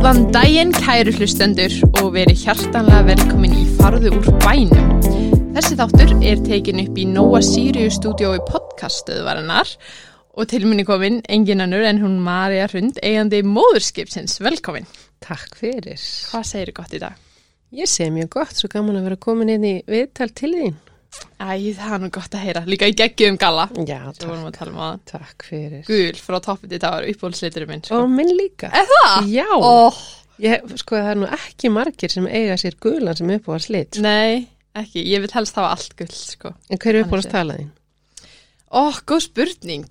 Góðan daginn kæru hlustendur og verið hjartanlega velkomin í farðu úr bænum. Þessi þáttur er tekin upp í Nóa Sirius stúdiói podcaststöðvarinnar og til minni komin engin annur en hún Marja Hrund, eigandi móðurskipsins. Velkomin. Takk fyrir. Hvað segir gott í dag? Ég segi mjög gott, svo gaman að vera komin inn í viðtal til þín. Æ, það er nú gott að heyra. Líka í geggjum galla. Já, tala um Takk fyrir. gul frá toppið þetta var uppbólsliturinn minn. Sko. Og minn líka. Er það? Já, Ó, ég, sko það er nú ekki margir sem eiga sér gulan sem upp á að slit. nei, ekki. Ég vil helst hafa allt gull, sko. En hver er upp á Þannig að tala þín? Ó, góð spurning.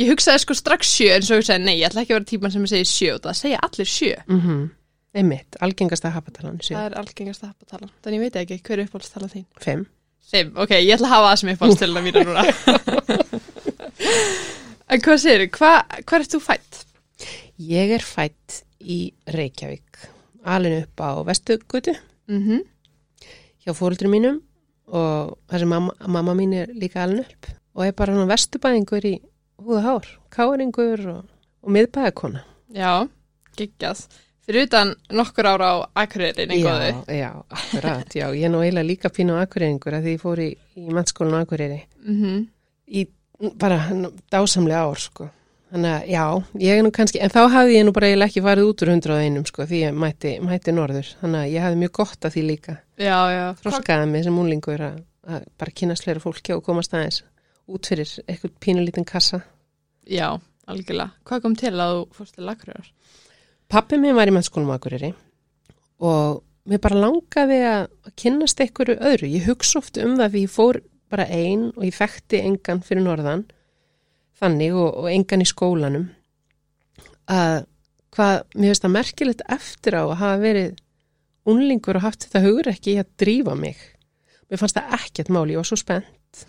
Ég hugsaði sko strax sjö en svo hugsaði nei, ég ætla ekki að vera típan sem segir sjö og það segja allir sjö. Mm Einmitt, algengasta hapatalan, sjö. Það er algengast að hafa að tala. Þannig ég veit ekki hver er uppáhaldstala þín. Fimm. Fimm, ok, ég ætla að hafa það sem uppáhaldstalana mína núna. en hvað segir þú? Hva, hvað er þú fætt? Ég er fætt í Reykjavík, alin upp á Vestugutu Mm hjá fóruldri mínum og sem mamma, mamma mín er líka alin upp og er bara hann vestubæðingur í húða hár, káringur og, og miðbæðakona. Já, geggjað. Fyrir utan nokkur ára á Akureyri, góðu. Já, já, akkurat, já, ég er nú eiginlega líka pínu á Akureyringur að því ég fór í, í mannskólan á Akureyri Mm í bara dásamlega ár, sko. Þannig að, já, ég er nú kannski, en þá hafði ég nú bara eiginlega ekki farið út úr hundrað einum, sko, því ég mætti, mætti norður. Þannig að ég hafði mjög gott að því líka. Já, já. Þroskaði mig sem múlingur að, að bara kynast fleira fólki og komast aðeins út fyrir eitthvað pínulítinn kassa. Já, algjörlega. Hvað kom til að þú fórst til Akureyrar? Pappi minn var í mennskólum Akureyri og mér bara langaði að kynnast einhverju öðru. Ég hugsa oft um það því ég fór bara ein og ég þekkti engan fyrir norðan þannig og, og engan í skólanum að hvað, mér finnst það merkilegt eftir á að hafa verið unlingur og haft þetta hugur ekki að drífa mig. Mér fannst það ekkert máli, ég var svo spennt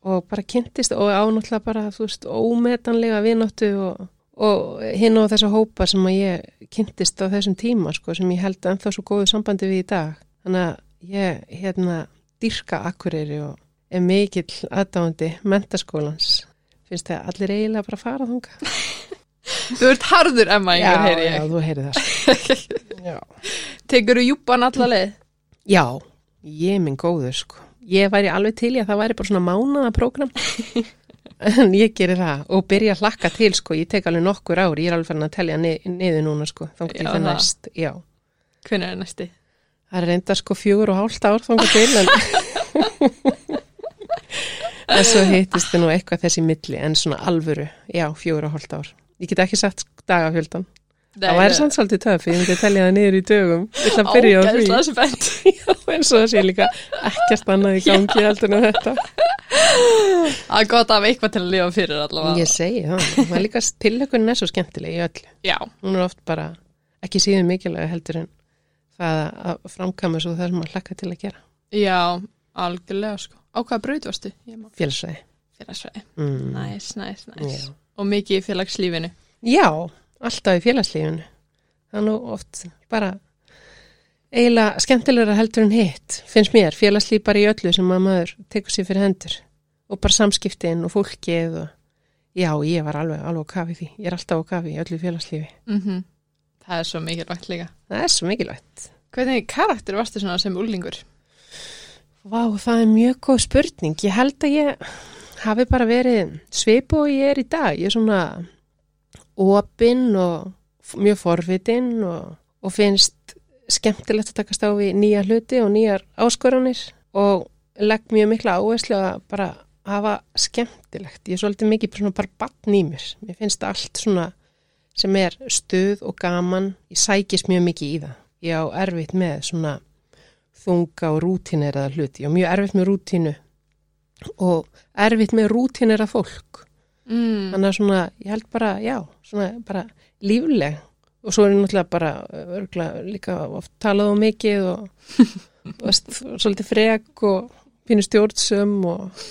og bara kynntist og ánáttúrulega bara, þú veist, ómetanlega vináttu og, og hinn á þessa hópa sem að ég kynntist á þessum tíma, sko, sem ég held ennþá svo góðu sambandi við í dag. Þannig að ég, hérna, dyrka akkurýri og er mikill aðdáandi mentaskólans. Finnst það allir eiginlega bara að fara þunga? Þú ert harður, Emma, já, heyri já, ég. þú heyri það. Sko. já. Tekur þú júpan alla leið? já, ég er minn góður, sko. Ég væri alveg til í að það væri bara svona mánaða prógram. en ég gerir það og byrja að hlakka til, sko. Ég tek alveg nokkur ár, ég er alveg farin að telja ni niður núna, sko. Þá til það það. næst, já. Hvernig er næsti? Það er enda sko fjögur og hálft ár þangar til en en svo hittist þið nú eitthvað þessi milli en svona alvöru, já, fjögur og hálft ár. Ég get ekki sagt dagafjöldan. Það væri samt svolítið töf, ég myndi telja það niður í dögum. Ég ætla að byrja á því. Já, en svo sé líka ekkert annað í gangi heldur en þetta. Það er gott að hafa eitthvað til að lifa fyrir allavega. Ég segi það, það er líka tilökunin er svo skemmtileg í öllu. Já, Hún er oft bara ekki síðan mikilvæg heldur en það að framkama svo það sem að hlakka til að gera. já, algjörlega sko. Á hvaða braut varstu? Félsvæði. Félagsfræði. Mm. Næs, næs, næs. Og mikið í félagslífinu. Já, alltaf í félagslífinu. Það er nú oft bara eiginlega skemmtilegra heldur en hitt, finnst mér, félagslíf bara í öllu sem að maður tekur sér fyrir hendur og bara samskiptin og fólkið og já, ég var alveg, alveg á kafi því, ég er alltaf á kafi í öllu félagslífi. Mm Það er svo mikilvægt líka. Það er svo mikilvægt. Hvernig karakter varstu svona sem úlingur? Vá, það er mjög góð spurning. Ég held að ég hafi bara verið svipu og ég er í dag. Ég er svona opinn og mjög forvitin og, og finnst skemmtilegt að takast á við nýja hluti og nýjar áskoranir og legg mjög mikla áherslu að bara hafa skemmtilegt. Ég er svolítið mikið svona bara batn í mér. Mér finnst allt svona sem er stuð og gaman. Ég sækist mjög mikið í það. Ég á erfitt með svona þunga og rútineraða hluti og mjög erfitt með rútinu og erfitt með rútinera fólk. Mm. Þannig að svona, ég held bara, já, svona bara lífleg og svo er ég náttúrulega bara örgulega líka oft talað um mikið og, og svolítið frek og pínu stjórnsum og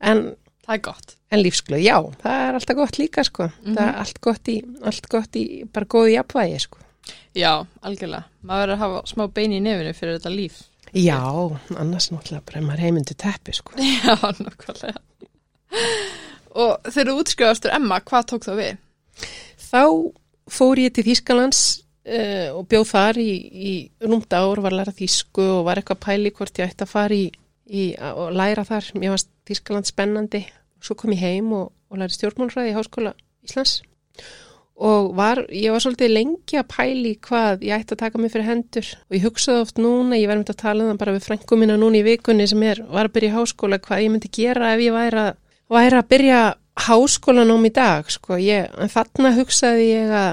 en, Það er gott. en lífsglöð, já, það er alltaf gott líka sko, það er allt gott í, allt gott í bara góðu jafnvægi sko. Já, algjörlega. Maður verður að hafa smá bein í nefinu fyrir þetta líf. Já, annars náttúrulega bara maður heimundu teppi sko. Já, nokkvæmlega. Og þegar þú útskrifastur Emma, hvað tók þá við? Þá fór ég til Þýskalands uh, og bjóð þar í, í rúmda ár, var læra þýsku og var eitthvað pæli hvort ég ætti að fara í, í að læra þar. Mér varst Þýskaland spennandi. Svo kom ég heim og, og læri stjórnmálfræði í Háskóla Íslands og var, ég var svolítið lengi að pæli hvað ég ætti að taka mig fyrir hendur og ég hugsaði oft núna, ég verði myndið að tala um það bara við frængu mína núna í vikunni sem er, var að byrja í háskóla, hvað ég myndi gera ef ég væri að, væri að byrja háskólanóm í dag, sko, ég, en þarna hugsaði ég að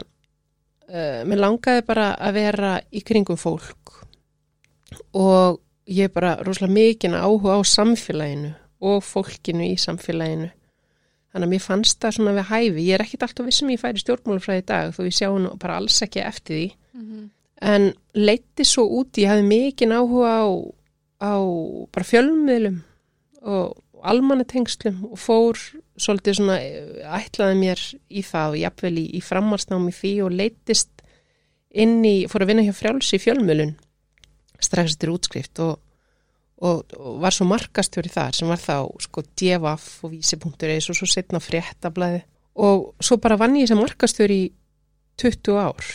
uh, mér langaði bara að vera í kringum fólk og ég bara rosalega mikinn áhuga á samfélaginu og fólkinu í samfélaginu Þannig að mér fannst það svona við hæfi. Ég er ekkit alltaf vissum ég færi stjórnmálufræði í dag þó ég sjá hún bara alls ekki eftir því. Mm -hmm. En leitti svo úti, ég hafði mikinn áhuga á, á bara fjölmiðlum og almannatengslum og fór svolítið svona, ætlaði mér í það og jafnvel í, í framhansnámi því og leittist inn í, fór að vinna hjá frjáls í fjölmiðlun strax eftir útskrift og og, og var svo markastjóri þar sem var þá sko djefaf og vísi.is og svo setna fréttablaði og svo bara vann ég sem markastjóri í 20 ár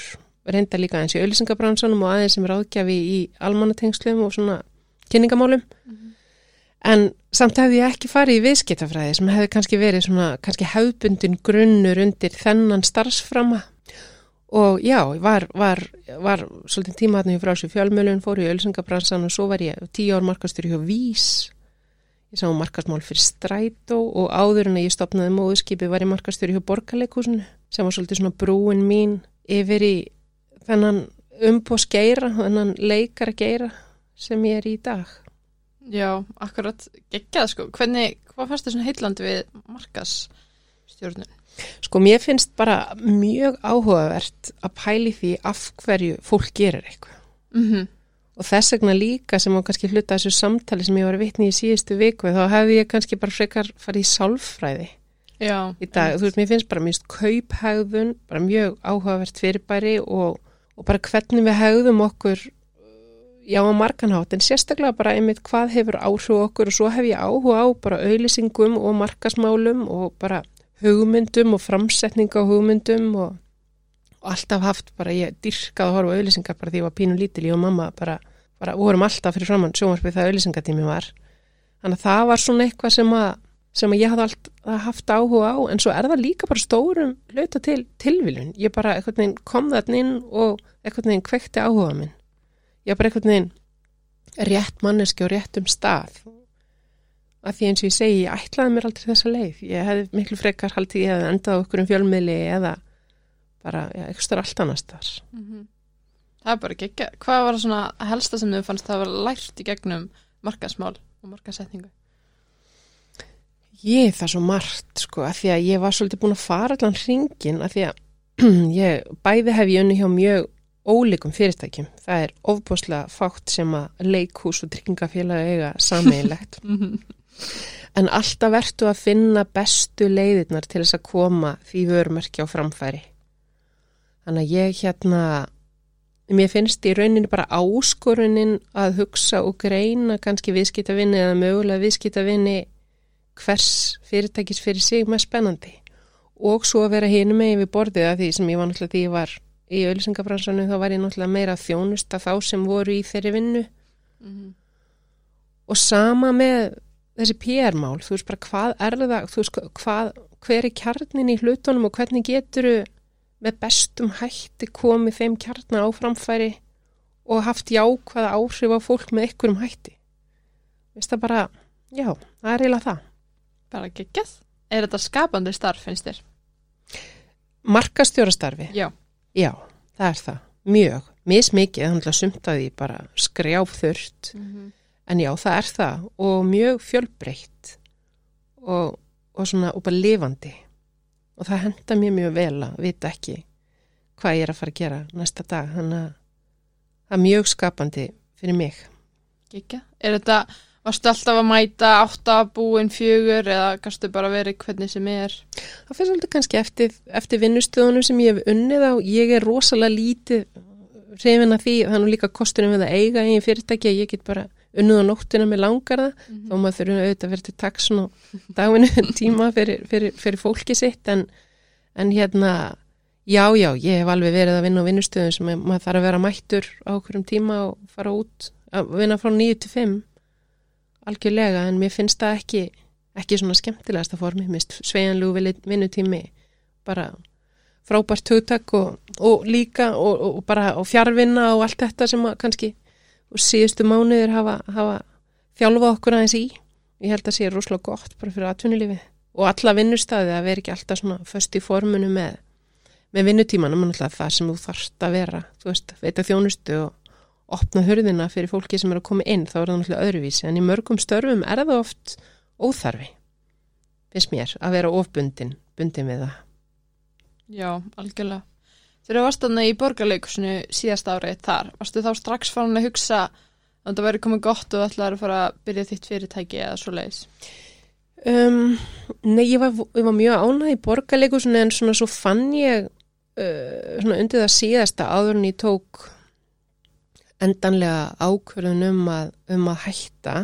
reynda líka eins í auðlýsingabransanum og aðeins sem ráðgjafi í almannatengslum og svona kynningamálum mm -hmm. En samt hefði ég ekki farið í viðskiptafræði sem hefði kannski verið svona kannski hefbundin grunnur undir þennan starfsframa og já, var, var, var svolítið tíma hann í frálsum fjölmjölun, fór í ölsingabransan og svo var ég tíu ár markastur hjá Vís. Ég sá markasmál fyrir Strætó og áður en að ég stopnaði móðskipi var ég markastur hjá Borgarleikúsinu sem var svolítið svona brúin mín yfir í þennan umbós geira, þennan leikara geira sem ég er í dag Já, akkurat, geggjað sko hvernig, hvað fannst þið svona heillandi við markasstjórnun? Sko mér finnst bara mjög áhugavert að pæli því af hverju fólk gerir eitthvað. Mm -hmm. Og þess vegna líka sem á kannski hluta þessu samtali sem ég var vitni í síðustu viku þá hefði ég kannski bara frekar farið í sálfræði Já, í dag. Þú veist, mér finnst bara mjög kauphægðun, bara mjög áhugavert fyrirbæri og, og bara hvernig við hægðum okkur já markanhátt en sérstaklega bara einmitt hvað hefur áhrif okkur og svo hef ég áhuga á bara auðlýsingum og markasmálum og bara hugmyndum og framsetninga á hugmyndum og, og alltaf haft bara ég dyrkað að horfa auðlýsingar bara því ég var pínu lítil ég og mamma bara, bara vorum alltaf fyrir framann sjónvarpið það auðlýsingatími var. Þannig að það var svona eitthvað sem að, sem að ég hafði alltaf haft áhuga á en svo er það líka bara stórum hluta til tilviljun, ég bara kom þann inn og eitthvað neginn kvekti áhuga minn ég bara eitthvað neginn rétt manneski og rétt um stað að því eins og ég segi, ég ætlaði mér aldrei þessa leið. Ég hefði miklu frekar haldið, ég hefði endað okkur um fjölmiðli eða bara, já, eitthvað starf allt annars þar. Mm -hmm. Það er bara ekki, hvað var svona helsta sem þau fannst það var lært í gegnum markasmál og markasetningu? Ég það svo margt, sko, að því að ég var svolítið búin að fara allan hringin, að því að ég, bæði hef ég unni hjá mjög ólíkum fyrirtækjum. Það er ofbúslega fátt sem að leikhús og tryggingafélagi eiga sammeilegt. Mhm. En alltaf verðtu að finna bestu leiðirnar til þess að koma því vörmerki á framfæri. Þannig að ég hérna, mér finnst í rauninni bara áskorunin að hugsa og greina kannski viðskiptavinni eða mögulega viðskiptavinni hvers fyrirtækis fyrir sig með spennandi. Og svo að vera hinu með við borðið að því sem ég var náttúrulega því ég var í auðvilsingafransanum þá var ég náttúrulega meira þjónusta þá sem voru í þeirri vinnu. Mm -hmm. Og sama með þessi PR-mál, þú veist bara hvað er það, þú veist hvað, hver er kjarnin í hlutunum og hvernig getur með bestum hætti komið þeim kjarnar á framfæri og haft jákvæða áhrif á fólk með einhverjum hætti. Veist það bara, já, það er eiginlega það. Bara geggjað. Er þetta skapandi starf, finnst þér? Markastjórastarfi? Já. Já, það er það. Mjög. Mismikið, þannig að sumtaði bara skrjáfþurft. Mm -hmm en já, það er það. Og mjög fjölbreytt. Og, og svona og bara lifandi. Og það henda mér mjög vel að vita ekki hvað ég er að fara að gera næsta dag. Þannig að það er mjög skapandi fyrir mig. Gekka, er þetta Varstu alltaf að mæta áttabúin fjögur eða kannstu bara verið hvernig sem er? Það fyrir svolítið kannski eftir, eftir vinnustöðunum sem ég hef unnið á. Ég er rosalega lítið reyfin að því þannig líka kostunum við að eiga einn fyrirtæki að ég get bara unnuð á nóttina með langarða mm -hmm. þá maður þurfum auðvitað að vera til taksun og daginu tíma fyrir, fyrir, fyrir fólki sitt en, en hérna Já, já, ég hef alveg verið að vinna á vinnustöðum sem maður þarf að vera mættur á okkur um tíma og fara út að vinna frá 9 til 5 algjörlega en mér finnst það ekki ekki svona skemmtilegasta formi mist sveianlegu vinnutími bara frábært hugtak og, og líka og, og bara og fjárvinna og allt þetta sem kannski síðustu mánuðir hafa, hafa þjálfa okkur aðeins í. Ég held að sé rosalega gott bara fyrir atvinnulífi og alla vinnustæði að vera ekki alltaf svona först í formunu með með vinnutímanum. Er það sem þú þarfst að vera þú veist, veita þjónustu og opna hörðina fyrir fólki sem er að koma inn þá er það náttúrulega öðruvísi. En í mörgum störfum er það oft óþarfi finnst mér að vera ofbundin bundin við það. Já, algjörlega. Þegar þú varst aðna í borgarleikusinu síðast árið þar, varstu þá strax farin að hugsa að það væri komið gott og ætlaði að fara að byrja þitt fyrirtæki eða svo leiðis? Um, nei, ég var, ég var mjög ánæg í borgarleikusinu en svona svo fann ég uh, svona undir það síðasta áður en ég tók endanlega ákverðun um að, um að hætta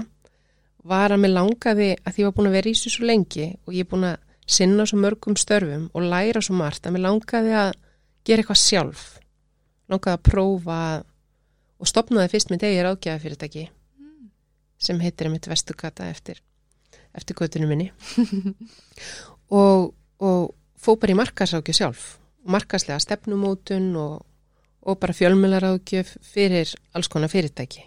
var að mér langaði að því ég var búin að vera í þessu svo lengi og ég er búin að sinna svo mörgum störfum og læra svo margt að mér langaði að gera eitthvað sjálf langaði að prófa og stopnaði fyrst með degir ágjafi fyrirtæki mm. sem heitir mitt vestugata eftir, eftir göttunum minni og, og fó bara í markasákju sjálf markaslega stefnumótun og og bara fjölmjölaráðgjöf fyrir alls konar fyrirtæki.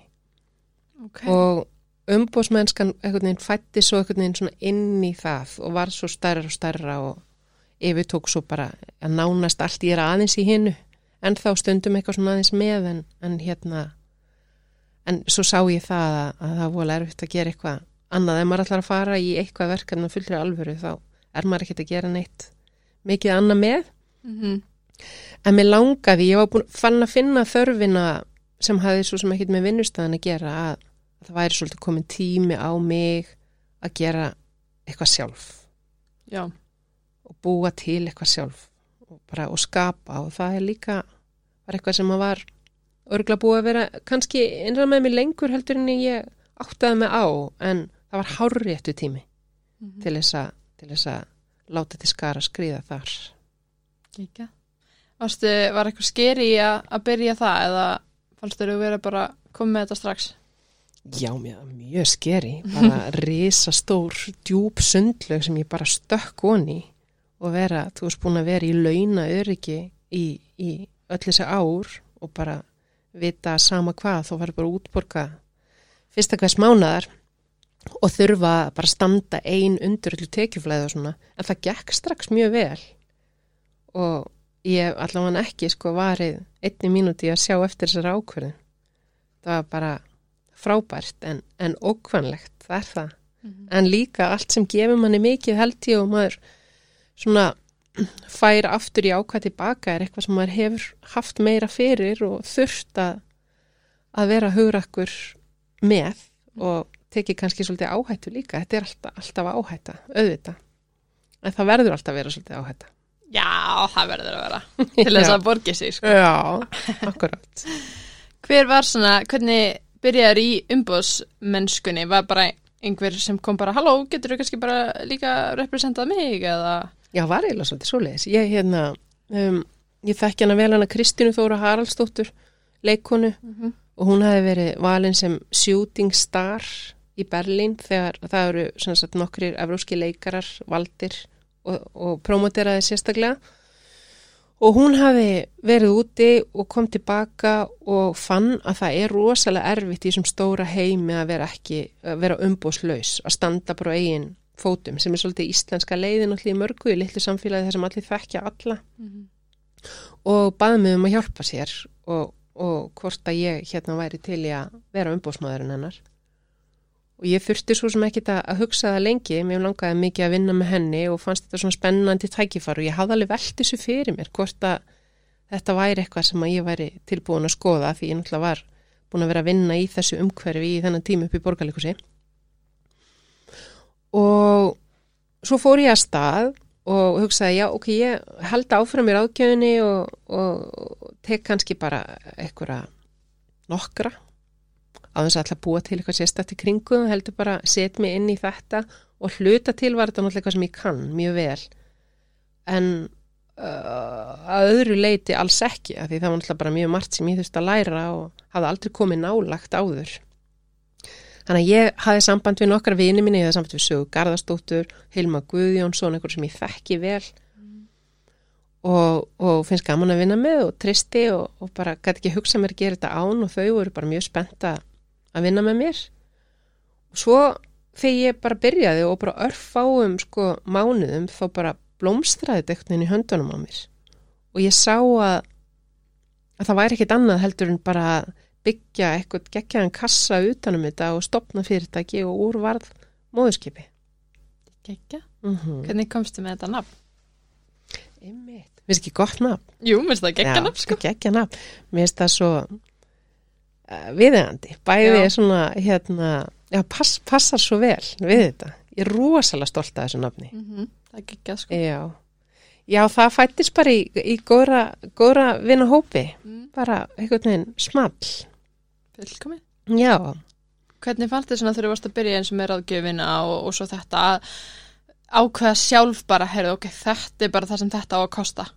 Okay. og umbósmennskan einhvern veginn fætti svo veginn svona inn í það og var svo stærra og stærra og yfir tók svo bara að nánast allt ég er aðeins í hinnu en þá stundum eitthvað svona aðeins með en, en hérna en svo sá ég það að, að það voru erfitt að gera eitthvað annað. Ef maður ætlar að fara í eitthvað verkefni og fullri alvöru þá er maður ekkert að gera neitt mikið annað með. Mm -hmm en mér langaði, ég var búin fann að finna þörfina sem hafi svo sem ekkit með vinnustæðan að gera að, að það væri svolítið komin tími á mig að gera eitthvað sjálf. Já. og búa til eitthvað sjálf. Og, bara, og skapa. Og það er líka var eitthvað sem að var örgla búið að vera kannski einræð með mig lengur heldur en ég áttaði mig á en það var háréttu tími mm -hmm. til þess að láta til skara skriða þar. Líka Varstu, var eitthvað skeri að byrja það eða fannst þér að vera bara komið með þetta strax? Já, mjög, mjög skeri. Bara risastór, djúb sundlög sem ég bara stökk honi og vera, þú veist, búin að vera í launa öryggi í, í öll þessi ár og bara vita sama hvað, þá var bara útborga fyrsta hvers mánadar og þurfa bara standa ein undur öllu tekjuflæði og svona, en það gekk strax mjög vel og ég allavega ekki sko varið einni mínúti að sjá eftir þessar ákverðin það var bara frábært en, en okkvanlegt það er það. Mm -hmm. en líka allt sem gefur manni mikið held ég og maður svona fær aftur í ákvæð tilbaka er eitthvað sem maður hefur haft meira fyrir og þurft að að vera hugrakkur með og tekið kannski svolítið áhættu líka. Þetta er alltaf, alltaf áhætta, auðvita en það verður alltaf að vera svolítið áhætta Já, það verður að vera. Til þess að borgi sig sko. Já, akkurat. Hver var svona, hvernig byrjaður í umbóðsmennskunni var bara einhver sem kom bara halló, getur þú kannski bara líka representað mig? eða? Já, var eiginlega svolítið svo leiðis ég hérna, um, ég þekk hana vel hana Kristínu Þóra Haraldsdóttur leikonu mm -hmm. og hún hafi verið valin sem shooting star í Berlín þegar það eru nokkrir evróski leikarar valdir og, og promoteraði sérstaklega. Og hún hafi verið úti og kom tilbaka og fann að það er rosalega erfitt í þessum stóra heimi að vera ekki, að vera umbóslaus, að standa bara eigin fótum sem er svolítið íslenska leiðin og hlýði mörgu í litlu samfélagi þar sem allir þekkja alla. Mm -hmm. og baði mig um að hjálpa sér og, og hvort að ég hérna væri til í að vera umbósmaðurinn hennar og ég þurfti svo sem ekkit að hugsa það lengi, mér langaði mikið að vinna með henni og fannst þetta svona spennandi tækifar og ég hafði alveg velt þessu fyrir mér hvort að þetta væri eitthvað sem ég væri tilbúin að skoða því ég náttúrulega var búin að vera að vinna í þessu umhverfi í þennan tíma upp í borgarleikusi og svo fór ég að stað og hugsaði já ok, ég held áfram í ráðgjöfinni og, og tek kannski bara eitthvað nokkra á þess að alltaf búa til eitthvað sérstætti kringu heldur bara set mig inn í þetta og hluta til var þetta náttúrulega eitthvað sem ég kann mjög vel. En uh, að öðru leiti alls ekki af því það var náttúrulega bara mjög margt sem ég þurfti að læra og hafði aldrei komið nálagt áður. Þannig að ég hafði samband við nokkra vini minni, ég hafði samband við Sögu Garðastóttur Hilma Guðjónsson, einhver sem ég þekki vel. Og, og finnst gaman að vinna með og tristi og, og bara gæti ekki hugsa mér að gera þetta án og þau voru bara mjög spennt að vinna með mér og svo þegar ég bara byrjaði og bara örfáum sko mánuðum þá bara blómstræði þetta veginn í höndunum á mér og ég sá að, að það væri ekkit annað heldur en bara byggja eitthvað geggjaðan kassa utanum þetta og stopna fyrirtæki og úr varð móðurskipi Gekja. mm -hmm. Hvernig komstu með þetta nafn? Einmitt. Mér finnst ekki gott nafn Jú, mér finnst það Já, nafn sko. geggja nafn. Mér finnst það svo uh, viðeigandi. Bæði Já. svona, hérna, já, pass, passar svo vel við þetta. Ég er rosalega stolt af þessu nafni. Mm Það er gekja sko. Já. Já, það fættist bara í, í góðra, góðra vinna hópi. Mm. Bara einhvern veginn small. Fullkomin. Já. Hvernig fannst þið svona þegar þú varst að byrja eins og með ráðgjöfina og, og svo þetta að ákveða sjálf bara, heyrðu, ok, þetta er bara það sem þetta á að kosta.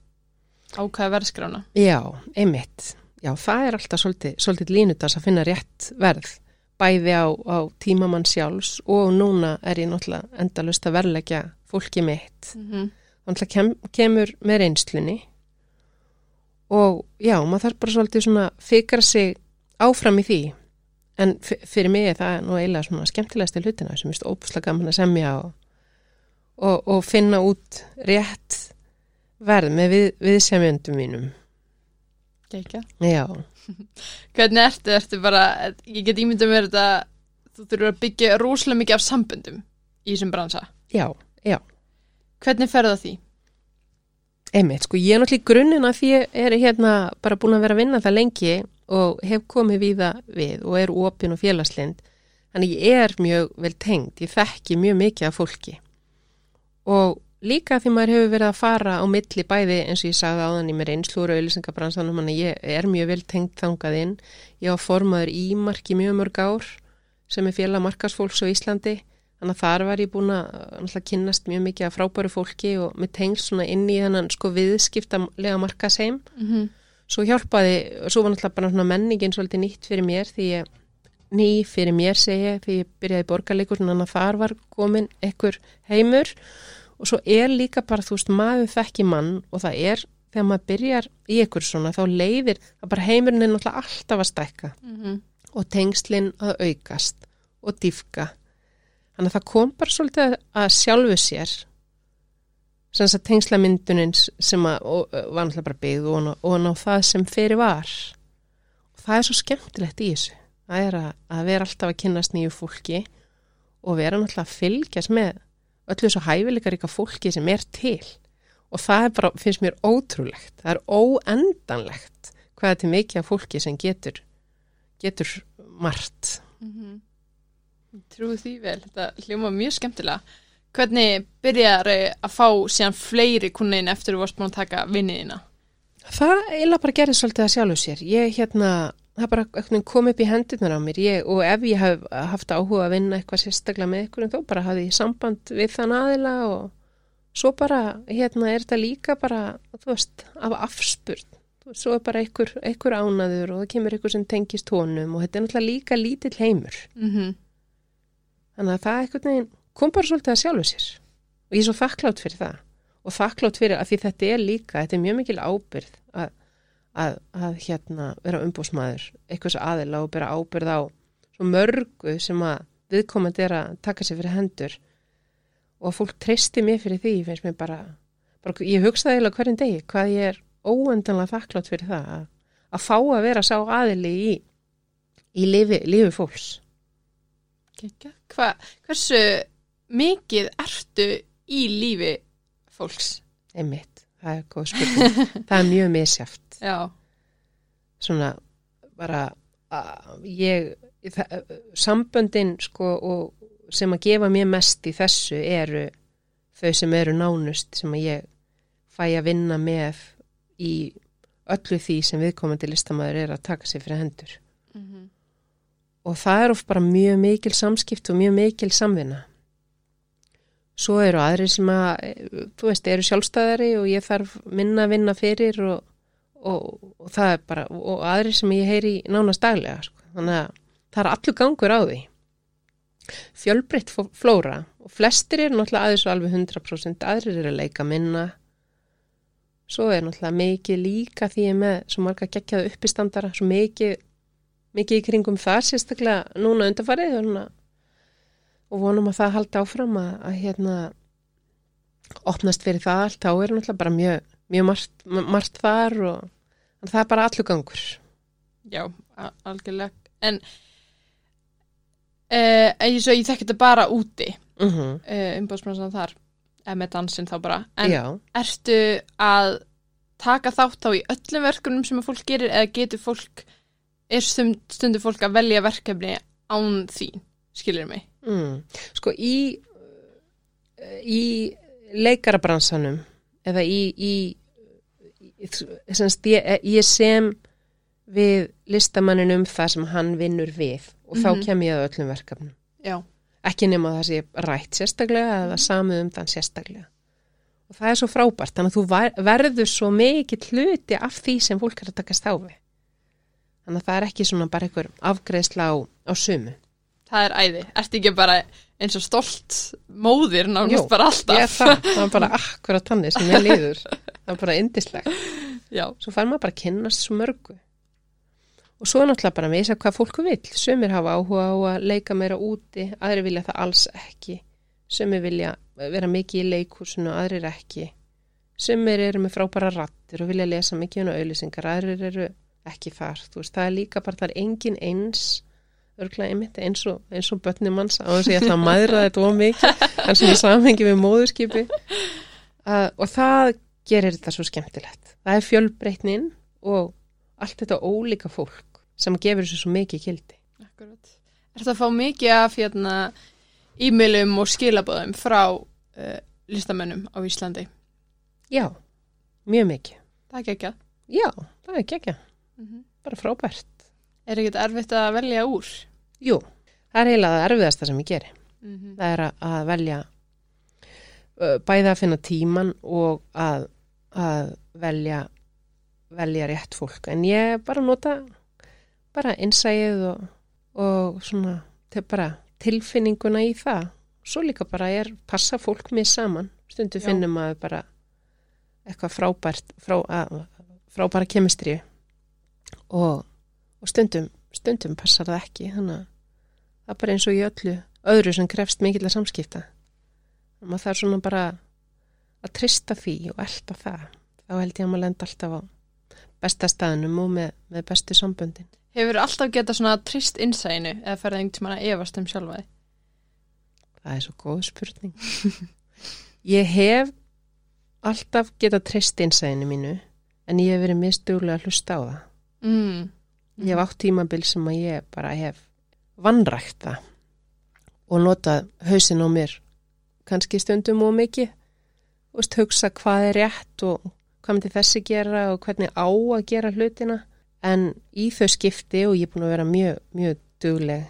Ákveða verðskrána. Já, einmitt. Já, það er alltaf svolítið, svolítið línutas að finna rétt verð. Bæði á, á tímamann sjálfs og núna er ég náttúrulega endalust að verleggja fólki mitt. Mm -hmm. Að kem, kemur með reynslunni og já, maður þarf bara svolítið svona fikra sig áfram í því. En fyrir mig er það nú eiginlega svona skemmtilegasti hlutina sem er ópuslega gaman að semja og, og, og finna út rétt verð með við, viðsemjöndum mínum. Gekja. Já. Hvernig ertu? Ertu bara, ég get ímyndað mér þetta, þú þurfur að byggja rosalega mikið af samböndum í þessum bransa. Já, já, Hvernig ferðu það því? einmitt, sko ég er náttúrulega í grunninn að því ég er hérna bara búin að vera að vinna það lengi og hef komið víða við og er opin og félagslind þannig ég er mjög vel tengd, ég þekki mjög mikið af fólki og líka því maður hefur verið að fara á milli bæði eins og ég sagði áðan í mér einslúra auðlýsingabransanum, þannig að ég er mjög vel tengd þangað inn, ég á formaður í mjög mörg ár sem er félag markasfólks á Íslandi Þannig að þar var ég búin að kynnast mjög mikið af frábæru fólki og með tengst svona inn í þennan sko viðskiptalega markaseim. Mm -hmm. Svo hjálpaði, svo var náttúrulega bara svona menningin svolítið nýtt fyrir mér því ég, ný fyrir mér segja því ég byrjaði borgarleikur, þannig að þar var komin ekkur heimur og svo er líka bara, þú veist, maður þekki mann og það er, þegar maður byrjar í ekkur svona, þá leiðir að bara heimurinn er náttúrulega alltaf að stækka Mm -hmm. og tengslinn að aukast og dýfka. Þannig að það kom bara svolítið að sjálfu sér sem þess að tengslamyndunin sem að, og, var náttúrulega bara byggð og, og ná það sem fyrir var. Og það er svo skemmtilegt í þessu. Það er að, að vera alltaf að kynnast nýju fólki og vera náttúrulega að fylgjast með öllu þessu hæfileikaríka fólki sem er til. Og það er bara, finnst mér ótrúlegt. Það er óendanlegt hvað er til mikið af fólki sem getur, getur margt. Mm -hmm. Trúi því vel, þetta hljóma mjög skemmtilega. Hvernig byrjar að fá síðan fleiri kunnin eftir þú varst búin að taka vinniðina? Það eiginlega bara gerði svolítið að sjálfu sér. Ég hérna, það bara kom upp í hendurnar á mér ég, og ef ég hef haft áhuga að vinna eitthvað sérstaklega með ykkur þá bara hafði ég samband við þann aðila og svo bara, hérna, er þetta líka bara, þú veist, af afspurn. Svo er bara einhver, einhver ánaður og það kemur einhver sem tengist honum og þetta er náttúrulega líka lítill heimur. Mm -hmm. Þannig að það eitthvað neginn kom bara svolítið að sjálfu sér og ég er svo þakklátt fyrir það og þakklátt fyrir að því þetta er líka, þetta er mjög mikil ábyrð að, að, að hérna vera umbúsmaður, eitthvað svo aðila og bera ábyrð á svo mörgu sem að viðkomandi er að taka sér fyrir hendur og fólk treysti mér fyrir því, finnst mér bara, bara ég hugsaði eiginlega hverjum degi hvað ég er óendanlega þakklátt fyrir það að, að fá að vera sá aðili í, í lifi, lifi fólks. Hva, hversu mikið ertu í lífi fólks? Einmitt, það er góð spurning. það er mjög misjáft. Já. Svona bara ég, samböndin sko og sem að gefa mér mest í þessu eru þau sem eru nánust sem að ég fæ að vinna með í öllu því sem viðkomandi listamæður er að taka sig fyrir hendur. Mm -hmm. Og það er of bara mjög mikil samskipt og mjög mikil samvinna. svo eru aðri sem að, þú veist, eru sjálfstæðari og ég þarf minna að vinna fyrir og, og, og það er bara, og aðri sem ég heyri nánast daglega, sko. þannig að það er allur gangur á því. Fjölbreytt flóra og flestir eru náttúrulega aðeins og alveg 100%, aðrir eru að leika minna. Svo er náttúrulega mikið líka því ég með svo marga geggjaða uppistandara, svo mikið, mikið í kringum það sérstaklega núna undarfarið og vonum að það haldi áfram að, að hérna opnast fyrir það allt, þá er náttúrulega bara mjög, mjög margt, margt þar og en það er bara allur gangur. Já, algjörlega. En uh, og ég þekki þetta bara úti, Mm -hmm. uh, umbóðsbransan þar, eða með dansinn þá bara. En Já, ertu að taka þátt á í öllum verkefnum sem fólk gerir eða getur fólk, er stund, stundu fólk að velja verkefni án þín, skilur mig? mm. sko í, í leikarabransanum eða í, í, ég, ég sem við listamannin um það sem hann vinnur við og þá Mhm. kem ég að öllum verkefnum. Já. Ekki nema það sé rætt sérstaklega eða samið um þann sérstaklega. Og það er svo frábært, þannig að þú verður svo mikið hluti af því sem fólk er að takast á við. Þannig að það er ekki svona bara einhver afgreðsla á, á sumu. Það er æði. Ertu ekki bara eins og stolt móðir nánast bara alltaf? Ég það, það er bara akkurat þannig sem ég líður. Það er bara indislegt. Já. Svo fær maður bara að kynnast svo mörgu. Og svo er náttúrulega bara að veisa hvað fólku vill. Sumir hafa áhuga á að leika meira úti, aðri vilja það alls ekki. Sumir vilja vera mikið í leikhúsinu, aðrir ekki. Sumir eru með frábæra rattir og vilja lesa mikið um auðlýsingar, aðrir eru ekki þar. Þú veist, það er líka bara, það er engin eins örglega einmitt eins og, eins og börnum manns á þess að ég ætla að mæðra þetta of mikið en svona í samhengi við móðurskipi uh, og það gerir þetta svo skemmtilegt. Það er fjölbreytnin og allt þetta ólíka fólk sem gefur þessu svo mikið kildi. Akkurat. Er það að fá mikið af hérna e-mailum og skilabóðum frá uh, listamönnum á Íslandi? Já, mjög mikið. Það er ekki. Já, það er ekki, Mm -hmm. bara frábært. Er ekkert erfitt að velja úr? Jú, það er eiginlega það erfiðasta sem ég geri. Mm -hmm. Það er að, að velja bæði að finna tíman og að, að velja velja rétt fólk. En ég bara nota bara innsæið og, og svona til bara tilfinninguna í það. Svo líka bara er passa fólk mér saman. Stundu Já. finnum maður bara eitthvað frábært frá, að, frábæra kemistri og, og stundum stundum passar það ekki þannig að það er bara eins og í öllu öðru sem krefst mikill að samskipta og maður þarf svona bara að trista því og elda það. Þá held ég að maður lenda alltaf á besta staðnum og með, með bestu samböndin. Hefur alltaf getað svona trist innsæinu eða ferðið einhvern tímann að efast um sjálfa þig? það er svo góð spurning. Ég hef alltaf getað trist innsæðinu mínu en ég hef verið mistuglega að hlusta á það. Mm. Ég hef átt tímabil sem að ég bara hef vannrækt það og notað hausin á mér kannski stundum og mikið. Og hugsa hvað er rétt og hvað myndi þessi gera og hvernig á að gera hlutina. En í þau skipti og ég er búin að vera mjög, mjög dugleg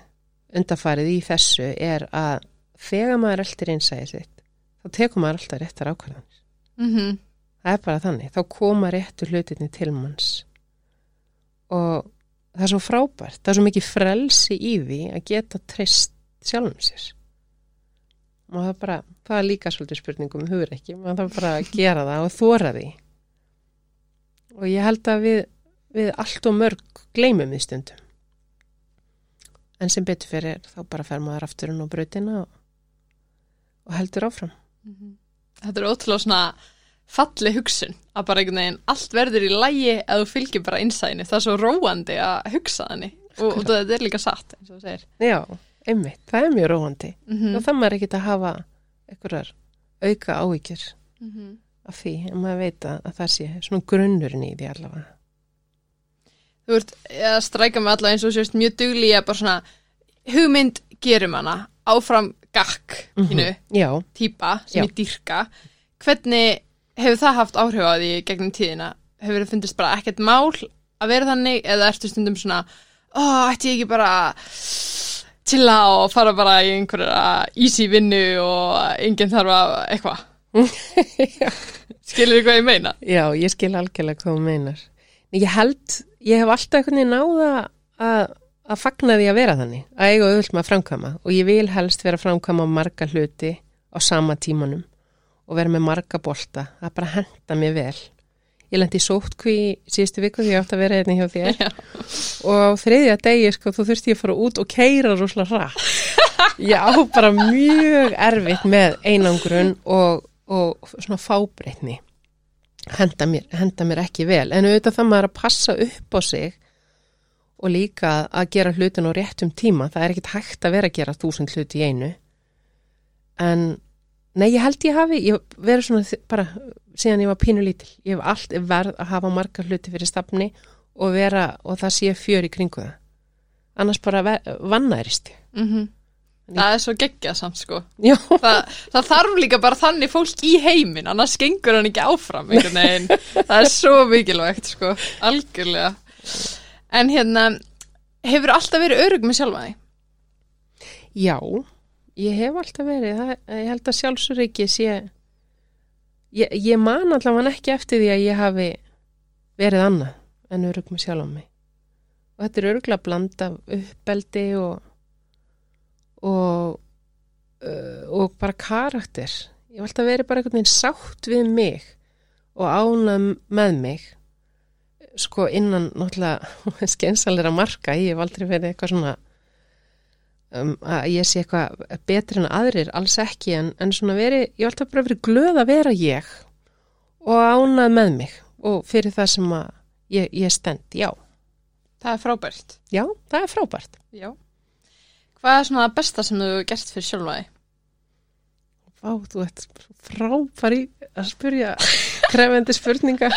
undarfarið í þessu er að þegar maður eldir einsæði sitt þá tekur maður alltaf réttar ákvæðan Mm -hmm. það er bara þannig, þá koma réttu hlutinni til manns. Og það er svo frábært. Það er svo mikið frelsi í því að geta treyst sjálfum sér. Og það er bara það er líka svolítið spurningum um hugur ekki maður þarf bara að gera það og þóra því. Og ég held að við, við allt og mörg gleymum því stundum. En sem betur fyrir þá bara fer maður afturinn á brautina og, og heldur áfram. Þetta er ótrúlega svona falli hugsun að bara einhvern veginn allt verður í lægi eða þú fylgir bara innsæðinu. Það er svo róandi að hugsa þannig og, og þetta er líka satt eins og þú segir. já, einmitt, það er mjög róandi Mm og það maður ekki að hafa einhverjar auka áhyggjur -hmm. af því en maður veit að, að það sé svona grunnurinn í því allavega Þú ert að stræka mig allavega eins og þú sést mjög dugli að bara svona hugmynd gerum hana áfram gakk hínu já, típa sem Já. ég dýrka. Hvernig hefur það haft áhrif á því gegnum tíðina? Hefur það fundist bara ekkert mál að vera þannig eða ertu stundum svona ó, ætti ég ekki bara chilla og fara bara í einhverja easy vinnu og enginn þarf að eitthvað. Skilur þið hvað ég meina? Já, ég skil algjörlega hvað þú meinar. Ég held, ég hef alltaf einhvern veginn náða að, að fagna því að vera þannig, að eiga auðvöld með að framkvæma og ég vil helst vera að framkvæma marga hluti á sama tímanum og vera með marga bolta, það bara henda mér vel. Ég lendi sótkví síðustu viku því ég átti að vera hérna hjá þér Já. og á þriðja degi sko þú þurfti ég að fara út og keira rosalega rætt. Ég á bara mjög erfitt með einangrun og, og svona fábreytni henda mér, henda mér ekki vel en auðvitað það maður að passa upp á sig og líka að gera hlutin á réttum tíma, það er ekkit hægt að vera að gera þúsund hluti í einu en nei ég held ég hafi ég verið svona bara síðan ég var pínu lítil, ég hef allt verð að hafa marga hluti fyrir stafni og vera og það sé fjör í kringu það annars bara ég Mm Það er svo geggjað samt sko. Það, það þarf líka bara þannig fólk í heiminn, annars gengur hann ekki áfram einhvern veginn. Það er svo mikilvægt sko, algjörlega. En hérna, hefur alltaf verið örug með sjálfa þig? Já, ég hef alltaf verið, það, ég held að sjálfsöryggi sé, ég, ég man allavega ekki eftir því að ég hafi verið annað en örug með sjálf á mig. Og þetta er öruglega bland af uppbeldi og, og, uh, og bara karakter. Ég hef alltaf verið bara einhvern veginn sátt við mig og ánað með mig sko innan náttúrulega skensalera marka, ég hef aldrei verið eitthvað svona um, að ég sé eitthvað betri en aðrir, alls ekki en, en svona veri, ég hef alltaf bara verið glöð að vera ég og ánað með mig og fyrir það sem að ég, ég stend, já, Það er frábært. já, það er frábært Já. Hvað er svona það besta sem þú gert fyrir sjálfa þig? Vá, þú ert frábæri að spyrja krefendi spurninga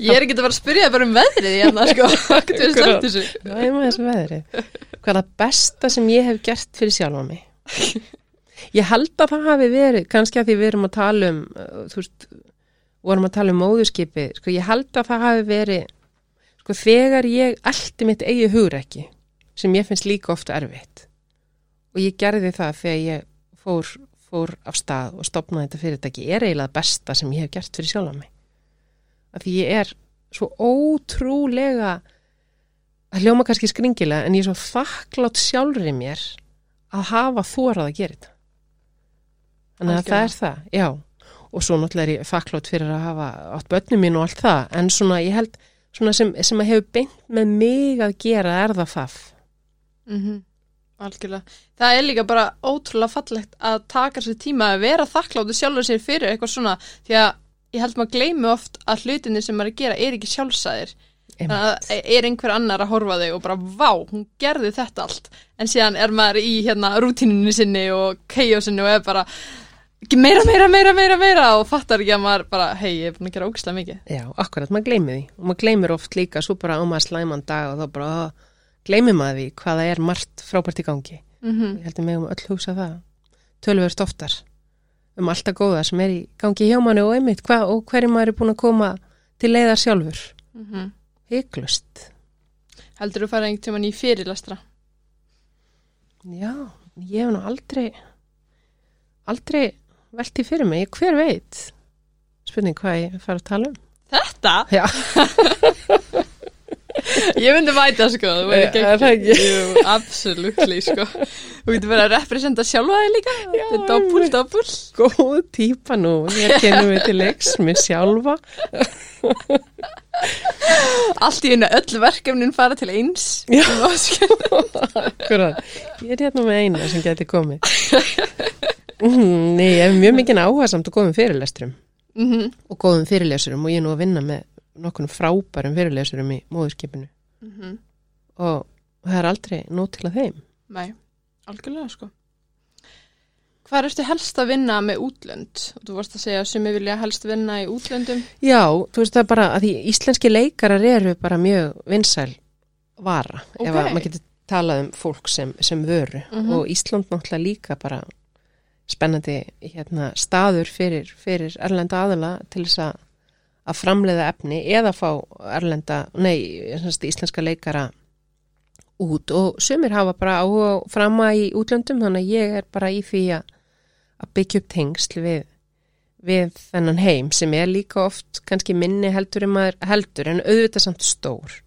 Ég er ekki að vera að spyrja bara um veðrið hérna sko. Hvað er slæmt þessu? Já, ég maður þessu veðri Hvað er það besta sem ég hef gert fyrir sjálfa mig? Ég held að það hafi verið, kannski að því við erum að tala um, uh, þú veist, vorum að tala um móðurskipi, sko, ég held að það hafi verið, sko, þegar ég eldi mitt eigi hugrekki, sem ég finnst líka ofta erfitt. Og ég gerði það þegar ég fór, fór af stað og stopnaði þetta fyrirtæki, er eiginlega besta sem ég hef gert fyrir sjálfa mig. Af því ég er svo ótrúlega, það hljóma kannski skringilega, en ég er svo þakklátt sjálfri mér að hafa þórað að gera þetta. Þannig að það er það, já. Og svo náttúrulega er ég þakklátt fyrir að hafa átt börnum mín og allt það, en svona ég held, svona sem, sem að hefur beint með mig að gera er það það. Mm Algjörlega. Það er líka bara ótrúlega fallegt að taka sér tíma að vera þakkláttu sjálfur sér fyrir eitthvað svona því að ég held maður gleymi oft að hlutinni sem maður er að gera er ekki sjálfsæðir. Þannig að er einhver annar að horfa þig og bara vá, hún gerði þetta allt. En síðan er maður í hérna rútínunni sinni og keiosinu og er bara "Ekki meira, meira, meira, meira, meira og fattar ekki að maður bara, hei, ég er búin að gera ógislega mikið. Já, akkurat, maður gleymi því og maður gleymir oft líka svo bara á maður slæman dag og þá bara ó, gleymir maður því hvaða er margt frábært í gangi. Mm Ég held að megum öll hugsa það. Tölvöld oftar um alltaf góða sem er í gangi hjá manni og einmitt hvað og hverju maður er búin að koma til leiðar sjálfur. -hmm. Hygglust. Heldur þú fara einhvern tímann í fyrirlestra? Já, ég hef nú aldrei aldrei velti fyrir mig, hver veit spurning hvað ég fara að tala um Þetta? Já, Ég myndi mæta sko, þú Eh, er það gegn ekki? Absolutely sko. Þú getur verið að representa sjálfa þig líka. Þetta er einmitt. doppul góð típa nú. Ég kennum við til leiks með sjálfa. Allt í einu öll verkefnin fara til eins. Já. Sko- Akkurat, ég er hérna með eina sem geti komið. Mm, Nei, ég hef mjög mikið áhuga samt að góðum fyrirlesturum Mhm, og góðum fyrirlesurum og ég er nú að vinna með nokkunum frábærum fyrirlesurum í móðurskipinu mhm. og það er aldrei nót til að þeim Nei, algjörlega sko Hvað ertu helst að vinna með útlönd? Þú varst að segja að sumi vilja helst vinna í útlöndum Já, þú veist það bara að því íslenski leikarar eru bara mjög vinsæl vara ef að maður getur talað um fólk sem, sem vöru Mhm. og Ísland náttúrulega líka bara spennandi hérna, staður fyrir, fyrir erlenda aðala til þess að, að framleiða efni eða fá erlenda, nei, íslenska leikara út. Og sumir hafa bara áhuga frama í útlöndum þannig að ég er bara í því að, að byggja upp tengsl við, við þennan heim sem er líka oft kannski minni heldur en maður heldur en auðvitað samt stór.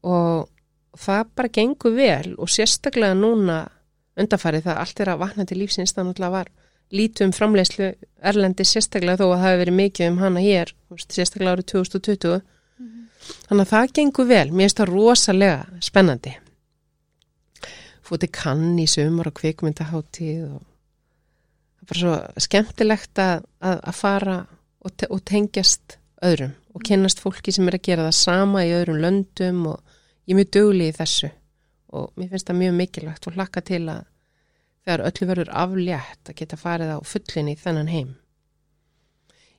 Og það bara gengur vel og sérstaklega núna undarfarið það allt er að vakna til lífsins þannig að var lítið um framleiðslu Erlendi sérstaklega þó að það hefur verið mikið um hana hér, sérstaklega árið 2020 þannig að það gengur vel. Mér finnst það rosalega spennandi. Fótið kann í sumar og kvikmyndaháttíð og það er bara svo skemmtilegt að, að, að fara og, te og tengjast öðrum og kynnast fólki sem er að gera það sama í öðrum löndum og ég er mjög dugli í þessu og mér finnst það mjög mikilvægt og hlakka til að þegar öllu verður aflétt að geta farið á fullin í þennan heim.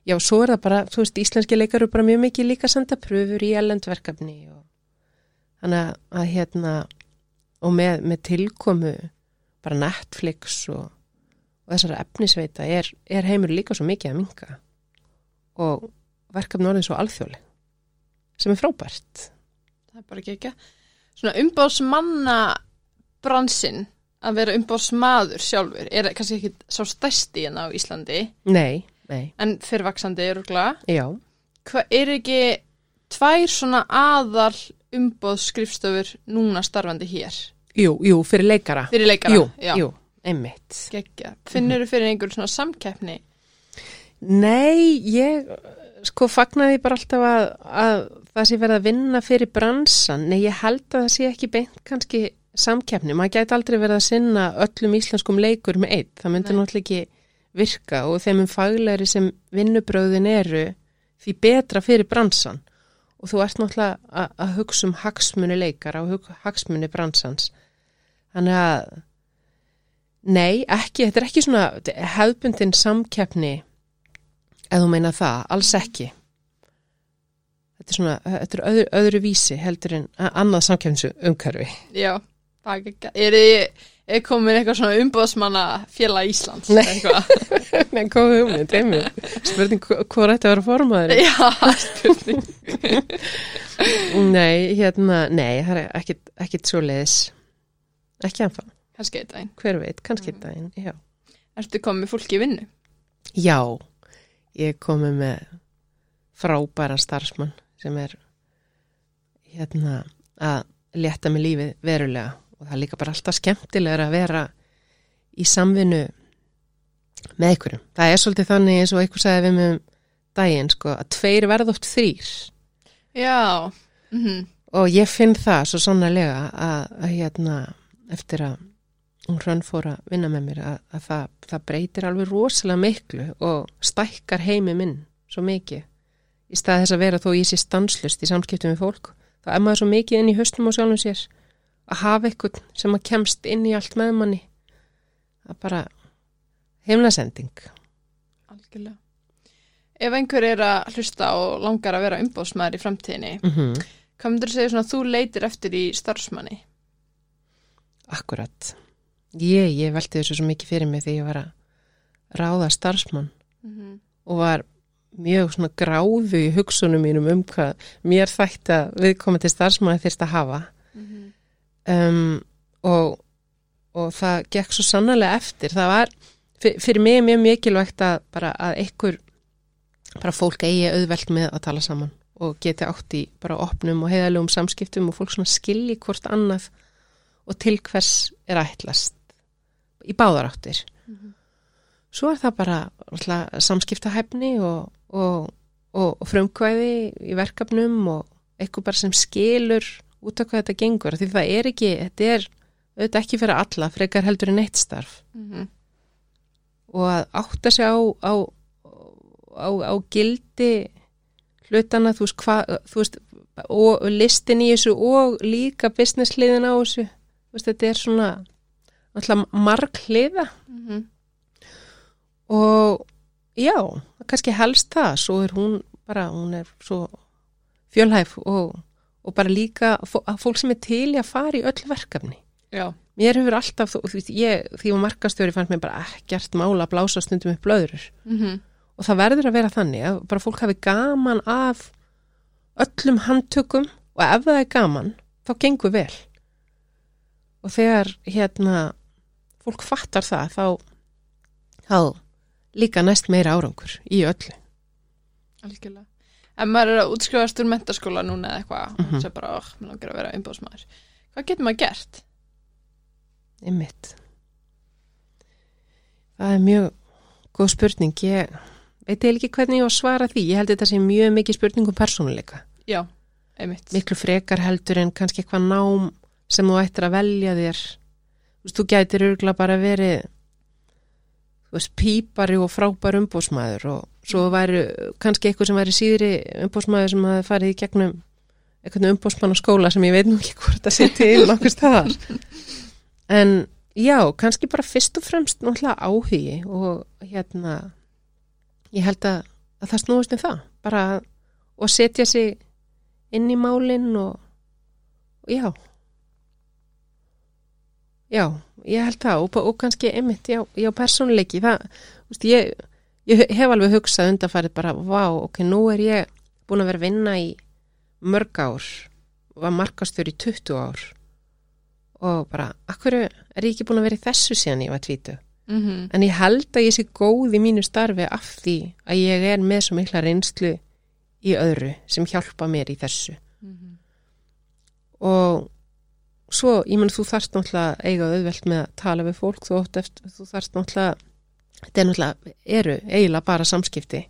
Já, svo er það bara, þú veist, íslenski leikar eru bara mjög mikið líka að senda pröfur í ellendverkefni og þannig að, hérna og með, með tilkomu bara Netflix og, og þessara efnisveita er, er heimur líka svo mikið að minga og verkefni orðin svo alþjóðleg sem er frábært. Það er bara ekki ekki. Svona umbásmanna bransinn að vera umbásmaður sjálfur er kannski ekki svo stærsti en á Íslandi Nei, nei, en fyrrvaksandi er úrgla. já, Hvað er ekki tvær svona aðal umbóðskrifstofur núna starfandi hér? jú, jú, fyrir leikara. Fyrir leikara? Jú, Já. jú, einmitt. Gekkja. Finnur þú fyrir einhver svona samkeppni? Nei, ég sko fagnaði bara alltaf að, að það sé verið að vinna fyrir bransan. Nei, ég held að það sé ekki beint kannski samkeppni. Maður gæti aldrei verið að sinna öllum íslenskum leikur með eitt. Það myndi Nei. náttúrulega ekki virka og þeim um faglegri sem vinnubröðin eru því betra fyrir bransan. Og þú ert náttúrulega að, hugsa um hagsmuni leikara og hug, hagsmuni bransans. Þannig að nei, ekki, þetta er ekki svona hefbundin samkeppni eða þú meina það, alls ekki. Þetta er svona, þetta er öðru, öðru vísi heldur en annað samkeppnisumhverfi. Já, það er gekkja. Er þið er komin eitthvað svona umbóðsmanna félag Íslands? Nei. Nei, hvað hugmynd, einmitt. Spurning hva- hvað ætti að vera formaður? Já, spurning. Nei, hérna, nei, það er ekkit, ekkit svo leiðis. Ekki anfann, Kannski eitt daginn. hver veit, kannski mm. daginn, já. Ertu komið fólki í vinnu? Já, ég komi með frábæran starfsmann sem er hérna að létta með lífið verulega og það er líka bara alltaf skemmtilegur að vera í samvinnu með einhverjum. Það er svolítið þannig eins og einhver sagði við mig um daginn sko að tveir verða oft þrýr Já. Mm og ég finn það svo sannlega að, að hérna eftir að hún hrönn fór að vinna með mér að, að það, það breytir alveg rosalega miklu og stækkar heimi minn svo mikið í stað þess að vera þó ég sé stanslust í samskiptum við fólk þá er maður svo mikið inn í höstum og sjálfum sér að hafa eitthvað sem að kemst inn í allt með manni það er bara heimlasending Algjörlega. Ef einhver er að hlusta og langar að vera umbóðsmaður í framtíðinni, mm -hmm. hvað myndur þú segja svona að þú leitir eftir í starfsmanni? Akkurat ég, ég velti þessu svo mikið fyrir mig þegar ég var að ráða starfsmann Mm og var mjög svona gráðu í hugsunum mínum um hvað mér þætti að viðkomandi starfsmanni þyrst að hafa um, og, og það gekk svo sannlega eftir. Það var fyr- fyrir mig mjög mikilvægt að bara að einhver bara fólk eigi auðvelt með að tala saman og geti átt í bara opnum og heiðalögum samskiptum og fólk svona skilji hvort annað og til hvers er ætlast í báðaráttir svo er það bara alltaf, samskiptahæfni og, og, og, og frumkvæði í verkefnum og eitthvað bara sem skilur út af hvað þetta gengur því það er ekki, þetta er auðvitað ekki fyrir alla, frekar heldur en eitt starf -hmm. og að átta sig á, á, á, á gildi hlutana, þú veist, hva, þú veist og, og listin í þessu og líka business hliðin á þessu þú veist, þetta er svona alltaf marg hliða Mm -hmm. og já, kannski helst það svo er hún bara, hún er svo fjölhæf og, og bara líka fó- að fólk sem er til í að fara í öll verkefni. Já. mér hefur alltaf, þú veist, ég því var markastjóri fannst mér bara ekkert mála að blása stundum upp blöðurur Mm og það verður að vera þannig að bara fólk hafi gaman af öllum handtökum og ef það er gaman þá gengur vel. Og þegar hérna fólk fattar það þá, þá líka næst meira árangur í öllu. Algjörlega. En maður er að útskrifast úr mentaskóla núna eða eitthvað, Mhm. og svo bara, oh, mér langar að vera umbóðsmaður. Hvað getur maður gert? Einmitt. Það er mjög góð spurning. Ég veit eða ekki hvernig ég á að svara því. Ég held þetta sé mjög mikið spurning um persónuleika. Já, einmitt. Miklu frekar heldur en kannski eitthvað nám sem þú ættir að velja þér. Þú gætir örgulega bara verið veist, pípari og frábær umbóðsmaður og svo væri kannski eitthvað sem væri síðri umbóðsmaður sem hafi farið í gegnum eitthvað umbóðsmann á skóla sem ég veit nú ekki hvort það sé til nokkur staðar. En já, kannski bara fyrst og fremst náttúrulega áhugi og hérna ég held að, að það snúist um það. Bara að- setja sig inn í málinn og, og já. Já, ég held það og, og kannski einmitt, já, já persónuleiki það, veist, ég, ég hef alveg hugsað undanfarið bara, vá, ok, nú er ég búin að vera að vinna í mörg ár var markastur í 20 ár og bara, akkur er ég ekki búin að vera í þessu síðan ég var tvítu Mm en ég held að ég sé góð í mínu starfi af því að ég er með svo mikla reynslu í öðru sem hjálpa mér í þessu. Mhm. og svo, ég menn þú þarft náttúrulega að eiga auðvelt með að tala við fólk. Þú, eftir, þú þarft náttúrulega þetta er náttúrulega, eru eiginlega bara samskipti.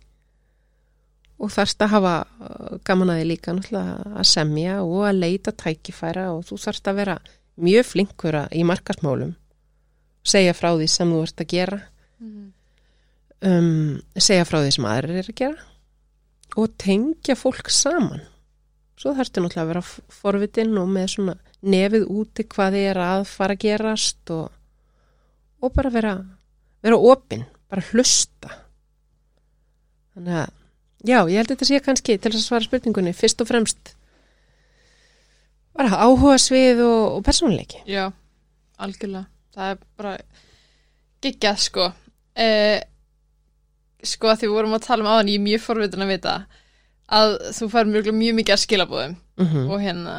Og þarft að hafa uh, gaman að því líka náttúrulega að semja og að leita tækifæra og þú þarft að vera mjög flinkur að- í markasmálum segja frá því sem þú ert að gera. Mhm. um, segja frá því sem aðrir er að gera. Og tengja fólk saman. Svo þarftu náttúrulega að vera f- forvitin og með svona nefið úti hvað þið er að fara að gerast og, og bara vera vera opinn, bara hlusta þannig að já, ég held þetta sé kannski til að svara spurningunni fyrst og fremst bara áhuga svið og, og persónuleiki Já, algjörlega. Það er bara geggjað, sko. Eh, sko, að því við vorum að tala um áðan, ég er mjög forvitin að vita að þú fær mjög, mjög mikið að skilabóðum mm og hérna,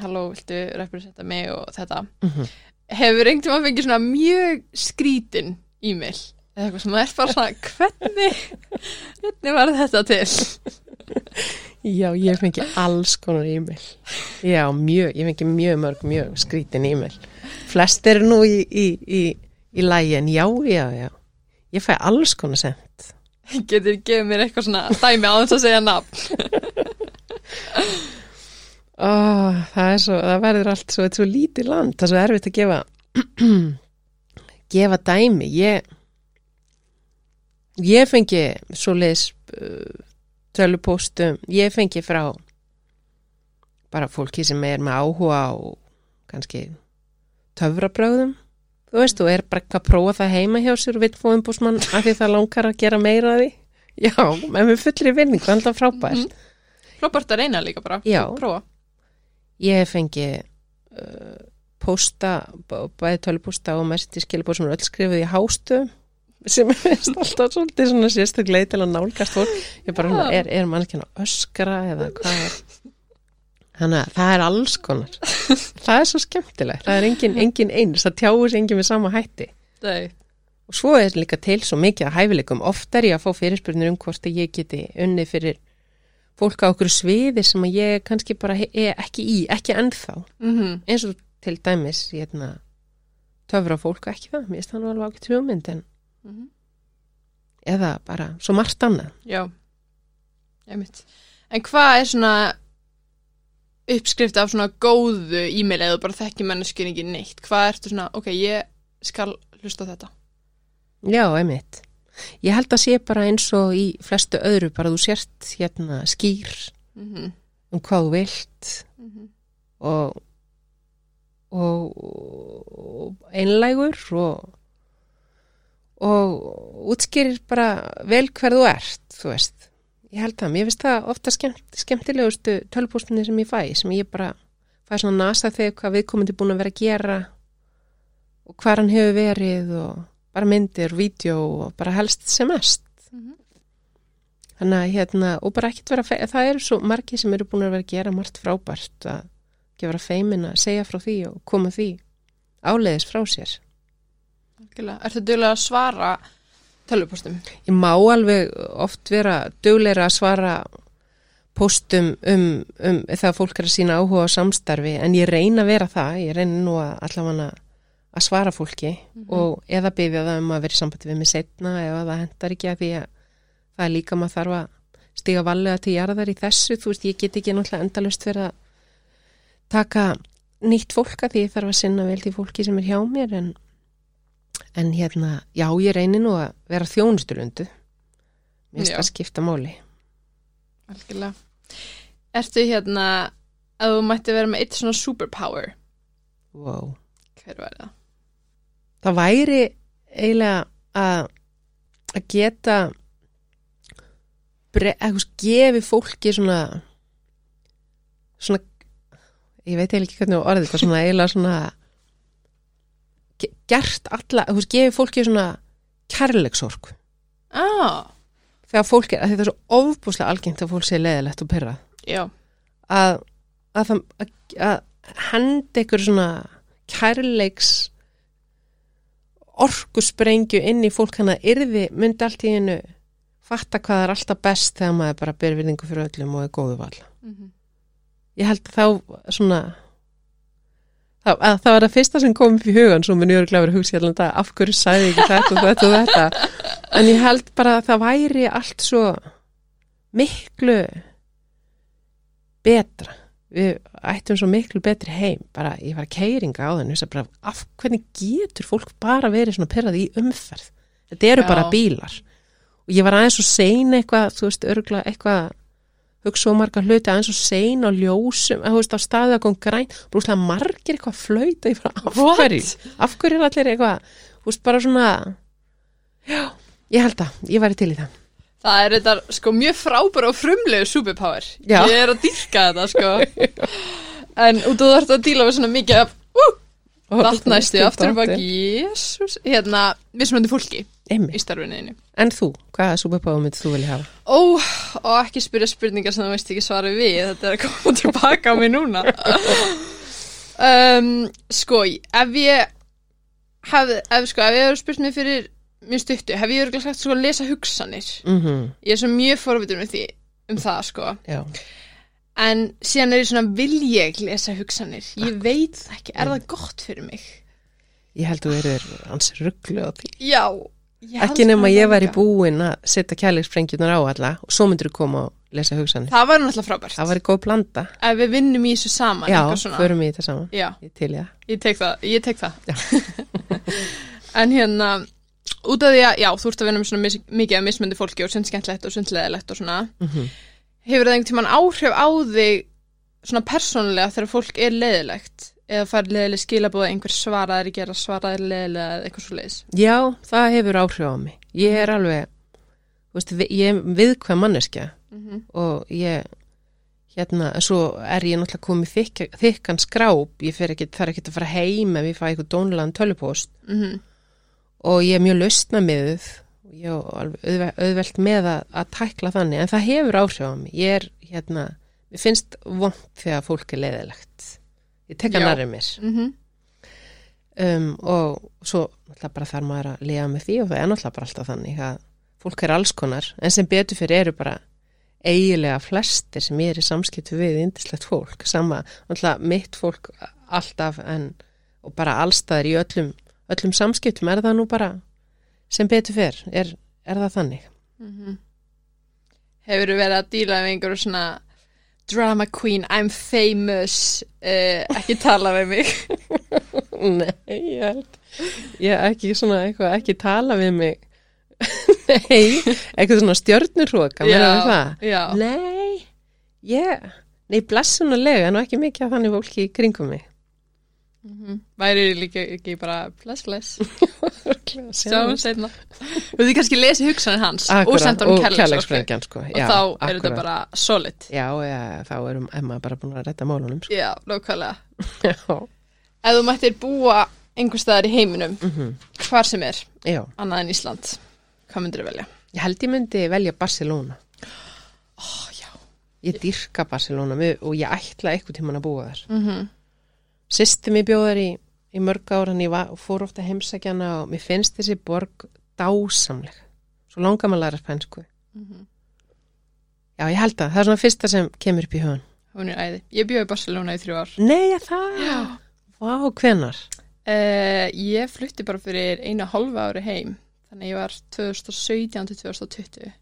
halló, viltu representa mig og þetta. -hmm. Hefur einhvern veginn fengið svona mjög skrítin e-mail eða eitthvað sem er bara svona, hvernig, hvernig var þetta til? Já, ég fengi alls konar e-mail. Já, mjög, ég fengi mjög mörg, mjög skrítin e-mail. Flest eru nú í, í, í, í lægin, já, já, já. Ég fæ alls konar sent. Getur gefið mér eitthvað svona dæmi á þess að segja nafn? Ó, það er svo, það verður allt svo, þetta er svo lítið land, það er svo erfitt að gefa, gefa dæmi. Ég, ég fengi svo leis uh, tölupóstum, ég fengi frá bara fólki sem er með áhuga á kannski töfrabröðum, þú veist, og er bara eitthvað að prófa það heima hjá sér og vill fá umbúsmann af því það langar að gera meira af því. Já, en við fullri vinning, það er alltaf frábært. Mhm. Frábært að reyna líka bara. Já. Prófa. Ég hef fengið uh, pósta, b- bæði tölupósta og mest í skilabóð sem er öll skrifuð í hástu sem er alltaf svolítið svona sérstaklega til að nálgast fólk. Ég bara, er, er mannskjana öskra eða hvað? Þannig að það er alls konar. Það er svo skemmtilegt. Það er engin, engin eins, það tjáir sig engin með sama hætti. Nei. Og svo er líka til svo mikið að hæfileikum. Oft er ég að fá fyrirspurnir um hvort að ég geti unnið fyrir fólk á okkur sviði sem að ég kannski bara er ekki í, ekki ennþá Mm eins og til dæmis hérna, töfra fólk ekki það, mér finnst það nú alveg ákveð hugmynd en Mhm. eða bara svo margt annað Já. Einmitt. En hvað er svona uppskrift af svona góðu e-mail eða bara þekki manneskjur ekki neitt? Hvað ertu svona, ok, ég skal hlusta þetta? Já, einmitt Ég held að sé bara eins og í flestu öðru bara þú sért hérna skýr Mm um hvað þú vilt -hmm. og, og, og einlægur og, og útskýrir bara vel hver þú ert, þú veist. Ég held það, mér finnst það ofta skemmt, skemmtilegustu tölpústinni sem ég fæ, sem ég bara fæ svona nasa þegar hvað viðkomandi búin að vera að gera og hvað hann hefur verið og bara myndir, vídeo og bara helst sem mest. Mhm. Þannig að hérna, og bara ekkert vera, það eru svo margir sem eru búin að vera að gera margt frábært að vera feimin að segja frá því og koma því áleiðis frá sér. Algjörlega. Ertu duglega að svara tölvupostum? Ég má alveg oft vera dugleira að svara postum um, um það fólk er að sína áhuga á samstarfi en ég reyna að vera það, ég reyna nú að allavega að svara fólki og eða byggja það um að vera í sambandi við mig setna eða það hendar ekki að því að það er líka maður þarf að stiga valega til jarðar í þessu, þú veist, ég get ekki náttúrulega endalust fyrir að taka nýtt fólka því ég þarf að sinna vel því fólki sem er hjá mér en, en hérna, já, ég reynir nú að vera þjónustulundu mér finnst það skipta máli Algjörlega. Ertu hérna að þú mætti vera með eitt svona superpower? wow. Hver var það? það væri eiginlega að að geta að, veist, gefi fólki svona svona ég veit eiginlega ekki hvernig orðið þetta svona eiginlega svona gert alla, þú veist, gefi fólki svona kærleiksorg Ah, þegar fólki, að þetta er svo ofbúslega algengt að fólk sé leðilegt og pyrra já. að, að, að, að henda ykkur svona kærleiks orkusprengju inn í fólk hann að yrði myndi allt í hennu fatta hvað er alltaf best þegar maður bara ber virðingu fyrir öllum og er góðu val Mm ég held þá svona það, að það var það fyrsta sem kom upp í hugan svo minn ég eru glæfur hugsi allan dag af hverju sæði ekki þetta og þetta og þetta? En ég held bara að það væri allt svo miklu betra. Við ættum svo miklu betri heim. Bara ég var að keiringa á þennu bara, af hvernig getur fólk bara verið svona perrað í umferð? Þetta eru Já. bara bílar. Og ég var aðeins og sein eitthvað þú veist, örgla eitthvað hugsa svo marga hluti aðeins og sein á ljósum að þú veist á staðu að kom græn brúslega margir eitthvað flauta ég bara af What? hverju, af hverju er allir eitthvað þú veist bara svona já, ég held að, ég væri til í það Það er þetta sko mjög frábæra og frumlegu superpower. Já. Ég er að dýrka þetta sko. en og þú ert að díla við svona mikið af uh, vatnæstu aftur um baki, jésús, hérna, mismöndi fólki Einmitt. í starfinniðinu. En þú, hvaða superpower myndir þú vilja hafa? Ó, og ekki spyrja spurningar sem þú veist ekki svara við, þetta er að koma tilbaka á mig núna. um, sko, ef ég hef, ef, sko, ef ég hefur spurt mig fyrir mjög stuttu, hef ég örgulega sagt sko að lesa hugsanir. Mm Ég er svo mjög forvitur með því, um það, sko. Já, En síðan er ég svona, vil ég lesa hugsanir? Ég veit það ekki, er það gott fyrir mig? ég held þú erur hans rugglu á því Já. Held Ekki nema ég væri líka. búin að setja kærleiksprengjunar á alla og svo myndir þú koma og lesa hugsanir Það var náttúrulega frábært. Það væri góð blanda Ef við vinnum í þessu saman, Já, förum við í þetta saman Já, Ég til ég ég tek það, ég tek það. en hérna, út af því að, já, þú ert að vinna með svona mis, mikið af mismöndi fólki og sund skemmtlegt og sund leðilegt og svona. mm -hmm. Hefur það einhvern tímann áhrif á þig svona persónulega þegar fólk er leðilegt? Eða fær leðileg skilabóð einhver svaraðir gera svaraðir leðilega eða eitthvað svo leiðis? Já, það hefur áhrif á mig. Ég er alveg veist, vi- Ég er viðkvæm manneskja. Mm -hmm. og ég hérna, svo er ég náttúrulega komið þykk, þykkan skráp, ég fer ekki, þarf ekki að fara heim ef ég fæ eitthvað dónulegan tölupóst Mm og ég er mjög lausna með og ég er alveg auðve- auðvelt með að, að tækla þannig, en það hefur áhrif á mig. Ég er, hérna, mér finnst vond þegar fólk er leiðilegt ég tek að Já. nærri mér -hmm. um, og svo náttúrulega bara þarf maður að lifa með því og það er náttúrulega bara alltaf þannig að fólk er alls konar, en sem betur fyrir eru bara eiginlega flestir sem ég er í samskiptu við indislegt fólk, sama, náttúrulega mitt fólk alltaf en og bara allstaðar í öllum, öllum samskiptum er það nú bara sem betur fyrir, er, er það þannig Mm Hefur verið að díla með einhverju svona drama queen, I'm famous uh, ekki tala við mig Nei, ég held ég ekki svona eitthvað, ekki tala við mig Nei, eitthvað svona stjörnurróka. Nei, ég, nei, blessunulega, en ekki mikið af þannig fólki í kringum mig. Mm Væri líka ekki bara bless bless Sjáum seinna Þú því kannski lesi hugsanir hans og senda og hann kærleiksóskir kærleiksprengjan, sko. og þá er þetta bara solid Já, já, þá erum Emma bara búin að rætta málunum, sko. Já, Já, Ef þú mættir búa einhver staðar í heiminum mhm, hvar sem er, já. annað en Ísland hvað myndir þú velja? Ég held ég myndi velja Barcelona. Já Ég dyrka Barcelona við, og ég ætla eitthvað tíman að búa þar. mm -hmm. Systir mér bjóðar í í mörg ára en ég var, fór ofta heimsækjana og mér finnst þessi borg dásamleg. Svo langar maður að læra spænsku. Mhm. Já, ég held að það er svona fyrsta sem kemur upp í hugan. Hún er æði. Ég bjóði í Barcelona í þrjú ár. Nei, að það? Já. Vá, hvenar? Uh, ég flutti bara fyrir eina hálfa ári heim. Þannig ég var 2017 til 2020.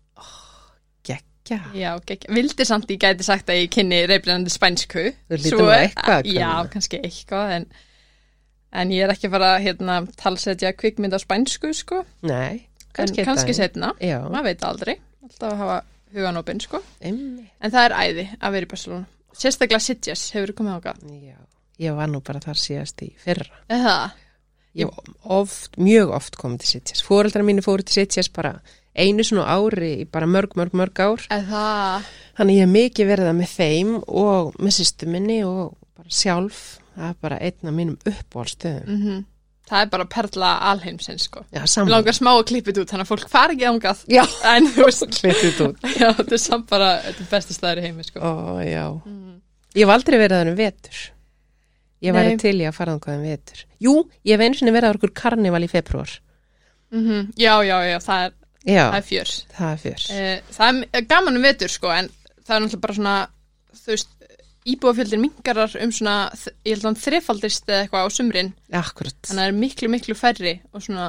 Gekkja. Já, gekk. Vildi samt ég gæti sagt að ég kynni reyflinandi spænsku. Þú lítur nú eitthvað að Já, kannski eitthvað, en, en ég er ekki að fara að hérna, talsetja kvikmynd á spænsku, sko. Nei, En kannski kannski þetta. setna. Já, Maður veit aldrei. Alltaf að hafa hugan opinn, sko. einmitt. En það er æði að vera í Barcelona. Sérstaklega Sitges, hefur komið ákvað. Já, ég var nú bara þar síðast í fyrra. Það? Ég oft, mjög oft komið til Sitges. Fóreldrar mínu fóru til Sitges bara einu svona ári í bara mörg, mörg, mörg ár. Það? Þannig ég hef mikið verið það með þeim og með sýstu minni og bara sjálf. Það er bara einn af mínum uppbólstöðum. Mm Það er bara perla alheimsins, sko. Saman. langar smá að þetta út, þannig að fólk fari ekki ángað. Klippið út. já, þetta er samt bara, þetta er besta staður í heimi, sko. Ó. Mm. Ég hef aldrei verið þannig vetur. Ég væri til í að fara um vetur. Jú, ég hef einu sinni verið á okkur karnival í februar. Mm Já, já, já, það er, Já, það er fjörs. það er fyrst. Eh, það er gaman um vetur, sko, en það er náttúrulega bara svona, þú veist, íbúafjöldin mingarar um svona, ég held að hann þrefaldist eða eitthvað á sumrin, Akkurat. þannig að það er miklu, miklu færri og svona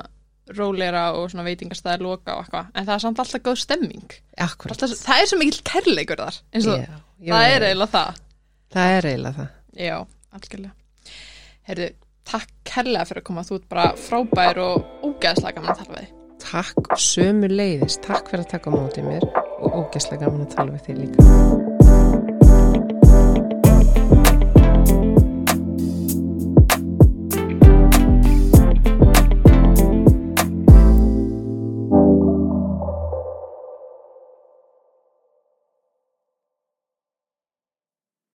róleira og svona veitingastæðir loka og eitthvað, en það er samt alltaf góð stemming. Akkurat. Alltaf, það er svo mikill kærleikur þar, eins og Já, ég það er eiginlega það. Það er eiginlega það. Já, algjörlega. Heyrðu, takk kærlega fyrir að koma, þú ert bara frábær og ógeðslega gaman að tala við. Takk sömu leiðis. Takk fyrir að taka á móti mér og ógæslega gaman að tala við þig líka.